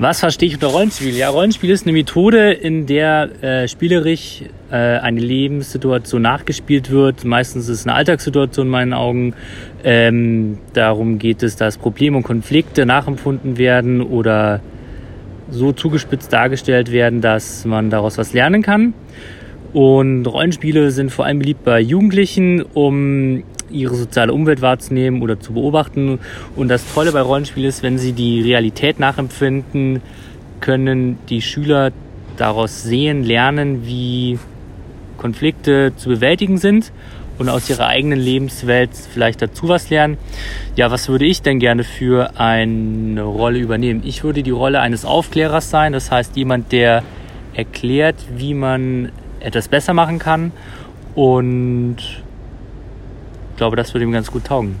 Was verstehe ich unter Rollenspiel? Ja, Rollenspiel ist eine Methode, in der äh, spielerisch äh, eine Lebenssituation nachgespielt wird. Meistens ist es eine Alltagssituation in meinen Augen. Ähm, darum geht es, dass Probleme und Konflikte nachempfunden werden oder so zugespitzt dargestellt werden, dass man daraus was lernen kann. Und Rollenspiele sind vor allem beliebt bei Jugendlichen, um ihre soziale Umwelt wahrzunehmen oder zu beobachten. Und das Tolle bei Rollenspielen ist, wenn sie die Realität nachempfinden, können die Schüler daraus sehen, lernen, wie Konflikte zu bewältigen sind und aus ihrer eigenen Lebenswelt vielleicht dazu was lernen. Ja, was würde ich denn gerne für eine Rolle übernehmen? Ich würde die Rolle eines Aufklärers sein, das heißt jemand, der erklärt, wie man etwas besser machen kann und glaube, das würde ihm ganz gut taugen.